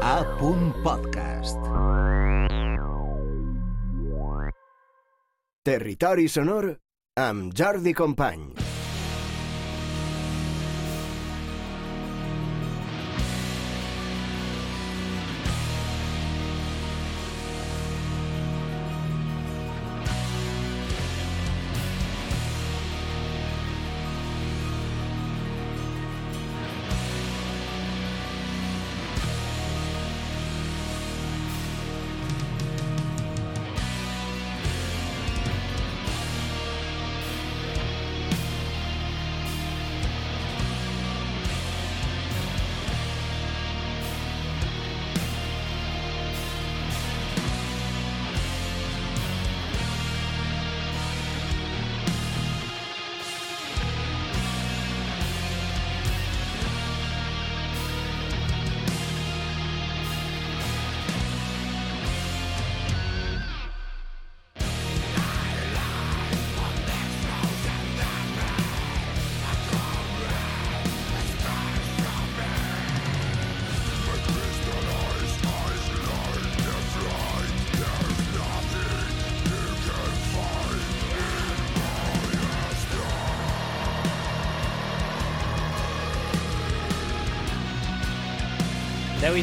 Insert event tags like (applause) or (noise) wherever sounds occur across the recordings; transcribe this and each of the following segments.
A. Podcast. Territori sonor amb Jordi Company.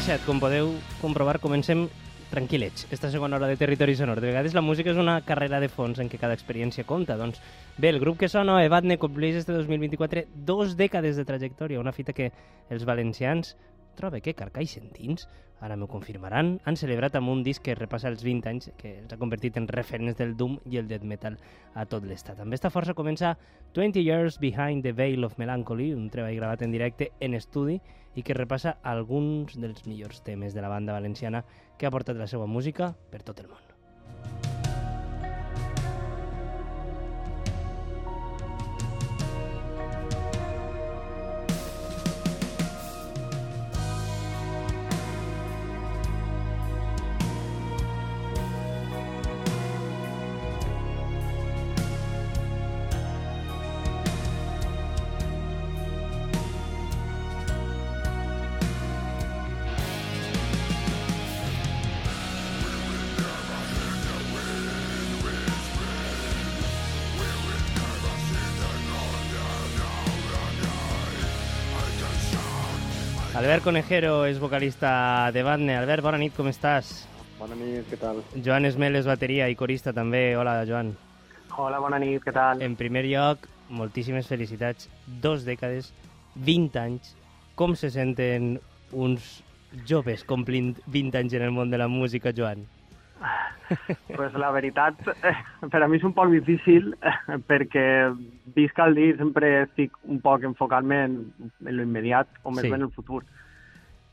Set, com podeu comprovar, comencem tranquil·lets. Esta segona hora de Territori Sonor. De vegades la música és una carrera de fons en què cada experiència compta. Doncs bé, el grup que sona, Evadne, compleix este 2024 dos dècades de trajectòria, una fita que els valencians trobe que carcaix sentins, ara m'ho confirmaran, han celebrat amb un disc que repassa els 20 anys, que els ha convertit en referents del Doom i el Death Metal a tot l'estat. Amb esta força comença 20 Years Behind the Veil of Melancholy, un treball gravat en directe en estudi i que repassa alguns dels millors temes de la banda valenciana que ha portat la seva música per tot el món. Albert Conejero és vocalista de Badne. Albert, bona nit, com estàs? Bona nit, què tal? Joan Esmel és bateria i corista també. Hola, Joan. Hola, bona nit, què tal? En primer lloc, moltíssimes felicitats. Dos dècades, 20 anys. Com se senten uns joves complint 20 anys en el món de la música, Joan? Pues la veritat, (laughs) per a mi és un poc difícil (laughs) perquè visc al dir sempre estic un poc enfocant-me en, en l'immediat o més Sí. bé en el futur.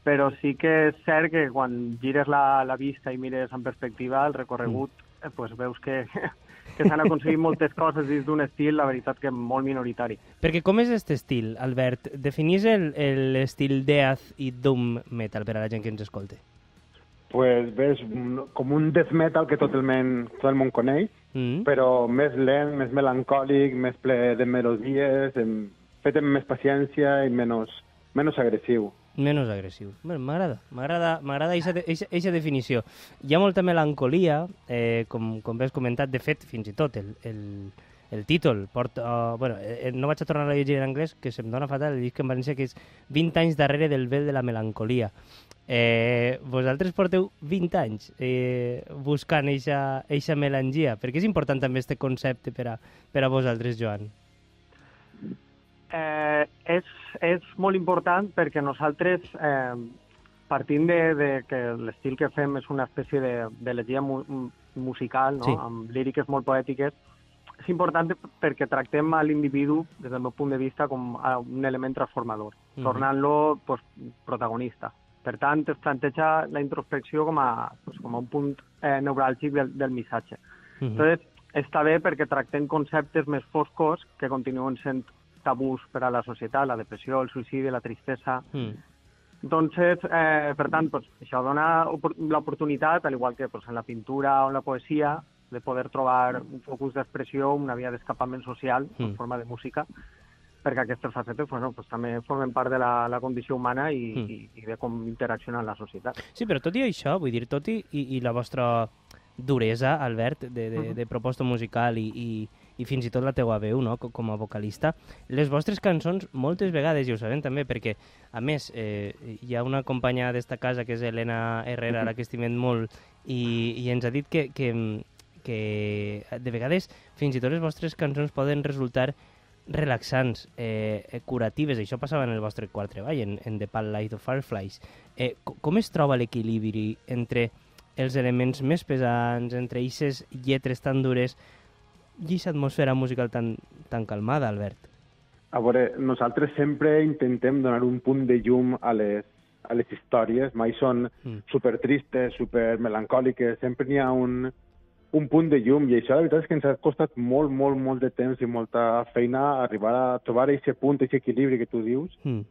Però sí que és cert que quan gires la, la vista i mires en perspectiva el recorregut, Mm. eh, pues veus que, (laughs) que s'han aconseguit moltes coses dins d'un estil, la veritat que molt minoritari. Perquè com és aquest estil, Albert? Definís l'estil death i doom metal per a la gent que ens escolta. Pues ves un- com un death metal que tot el, men, tot el món coneix, Mm? però més lent, més melancòlic, més ple de melodies, em, fet amb més paciència i menys, menys agressiu. Menos agressiu. M'agrada, m'agrada, m'agrada aquesta definició. Hi ha molta melancolia, eh, com, com bé has comentat, de fet, fins i tot el, el, el títol porta... Uh, bueno, eh, no vaig a tornar a llegir en anglès, que se'm dona fatal, el disc en valencià, que és 20 anys darrere del vel de la melancolia. Eh, vosaltres porteu 20 anys eh, buscant eixa melangia, perquè és important també este concepte per a, per a vosaltres, Joan. Eh, és, és molt important perquè nosaltres, eh, partint de, de que l'estil que fem és una espècie de, d'elegia mu, mu- musical, no? Sí. amb líriques molt poètiques, és important perquè tractem a l'individu, des del meu punt de vista, com a un element transformador, Mhm. tornant-lo pues, protagonista. Per tant, es planteja la introspecció com a, pues, com a un punt eh, neuràlgic del, del missatge. Mhm. Entonces, està bé perquè tractem conceptes més foscos que continuen sent tabús per a la societat, la depressió, el suïcidi, la tristesa. Mm. Entonces, eh, per tant, pues, això dona opor- l'oportunitat, al igual que pues, en la pintura o en la poesia, de poder trobar un focus d'expressió, una via d'escapament social Mm. en forma de música. Perquè aquestes facetes bueno, pues, també formen part de la, la condició humana i, Mm. i, i de com interaccionar en la societat. Sí, però tot i això, vull dir, tot i, i, i la vostra duresa, Albert, de, de, Mhm. de proposta musical i, i, i fins i tot la teua veu, no?, co- com a vocalista, les vostres cançons moltes vegades, i ho sabem també, perquè, a més, eh, hi ha una companya d'esta casa, que és Helena Herrera, a la que estimem molt, i, i ens ha dit que, que, que de vegades fins i tot les vostres cançons poden resultar relaxants, eh, eh, curatives. Això passava en el vostre quart treball, en, en The Pale Light of Fireflies. Eh, co- com es troba l'equilibri entre els elements més pesants, entre aquestes lletres tan dures i aquesta atmosfera musical tan, tan calmada, Albert? A veure, nosaltres sempre intentem donar un punt de llum a les, a les històries, mai són Mm. super tristes, super melancòliques, sempre n'hi ha un, un punt de llum i això la veritat és que ens ha costat molt, molt, molt de temps i molta feina arribar a trobar aquest punt, aquest equilibri que tu dius, Mm.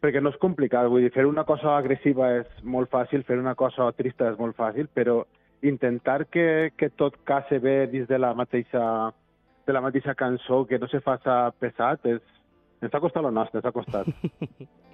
perquè no és complicat, vull dir, fer una cosa agressiva és molt fàcil, fer una cosa trista és molt fàcil, però intentar que, que tot case bé dins de la mateixa de la mateixa cançó, que no se faça pesat, és, ens ha costat lo nostre, ens ha costat. (laughs)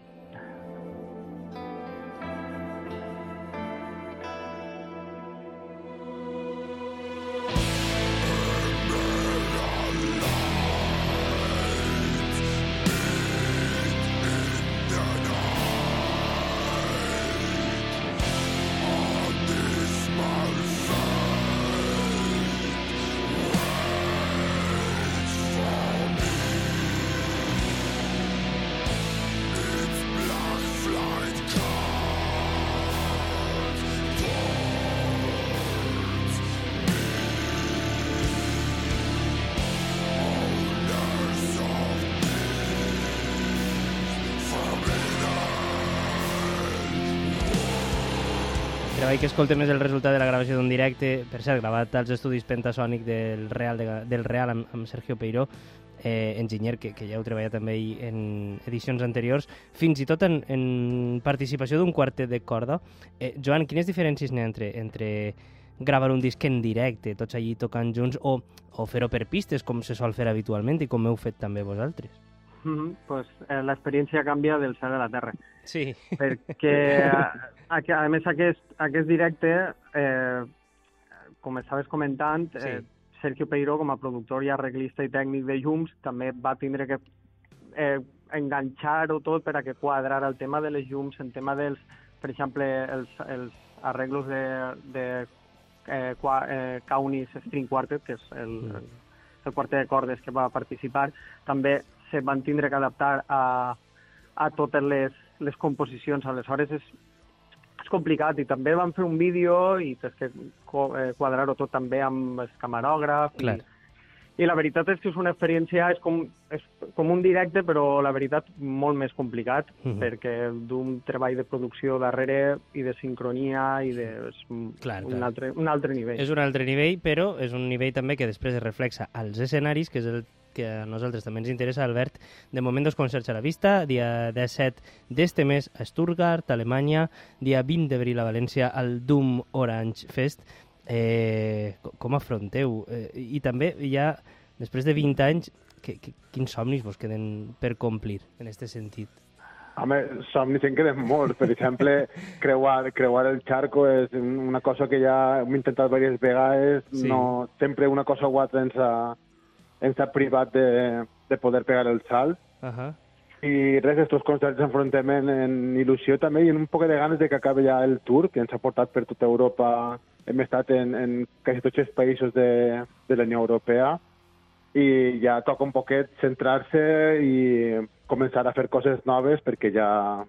Treball que escoltem és el resultat de la gravació d'un directe, per cert, gravat als estudis Pentasonic del Real, de, del Real amb, amb Sergio Peiró, eh, enginyer que, que ja heu treballat també en edicions anteriors, fins i tot en, en participació d'un quartet de corda. Eh, Joan, quines diferències n'hi ha entre, entre gravar un disc en directe, tots allí tocant junts, o, o fer-ho per pistes, com se sol fer habitualment i com heu fet també vosaltres? Mm -hmm. pues, eh, L'experiència canvia del cel a la terra. Sí. perquè a, a, a més aquest, aquest directe, eh, com estaves comentant, Sí. eh, Sergio Peiró, com a productor i arreglista i tècnic de llums, també va tindre que eh, enganxar-ho tot per a que quadrar el tema de les llums, el tema dels, per exemple, els, els arreglos de, de eh, qua, eh, Kaunis String Quartet, que és el, Mm. el, el quartet de cordes que va participar, també se van tindre que adaptar a, a totes les, les composicions. Aleshores és, és complicat i també vam fer un vídeo i tens que eh, quadrar-ho tot també amb el camarògraf Clar. i, i la veritat és que és una experiència, és com, és com un directe, però la veritat molt més complicat, Mhm. perquè d'un treball de producció darrere i de sincronia i de... És Clar, un, clar. altre, un altre nivell. És un altre nivell, però és un nivell també que després es reflexa als escenaris, que és el que a nosaltres també ens interessa, Albert. De moment, dos concerts a la vista, dia 17 d'este mes a Stuttgart, Alemanya, dia 20 d'abril a València, al Doom Orange Fest. Eh, co- com afronteu? Eh, I també ja, després de 20 anys, que, que, quins somnis vos queden per complir en aquest sentit? Home, somnis en queden molts. Per exemple, (laughs) creuar, creuar el charco és una cosa que ja hem intentat diverses vegades. Sí. No, sempre una cosa o altra ens ha, ens ha privat de, de poder pegar el salt. Uh -huh. I res, estos concerts enfrontem en, il·lusió també i en un poc de ganes de que acabi ja el tour que ens ha portat per tota Europa. Hem estat en, en quasi tots els països de, de la Unió Europea i ja toca un poquet centrar-se i començar a fer coses noves perquè ja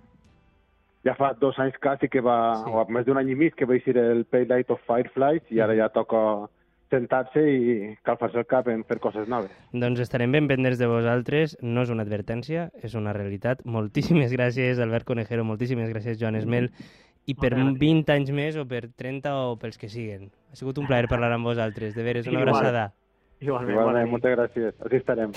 ja fa dos anys quasi que va, Sí. o més d'un any i mig que va eixir el Pale Light of Fireflies i ara ja toca sentar-se i calfar-se el cap en fer coses noves. Doncs estarem ben pendents de vosaltres. No és una advertència, és una realitat. Moltíssimes gràcies, Albert Conejero, moltíssimes gràcies, Joan Esmel. I per Moltes gràcies. 20 anys més, o per 30, o pels que siguen. Ha sigut un plaer parlar amb vosaltres. De veres, una Igual. abraçada. Igualment, Igualment, moltes gràcies. Així estarem.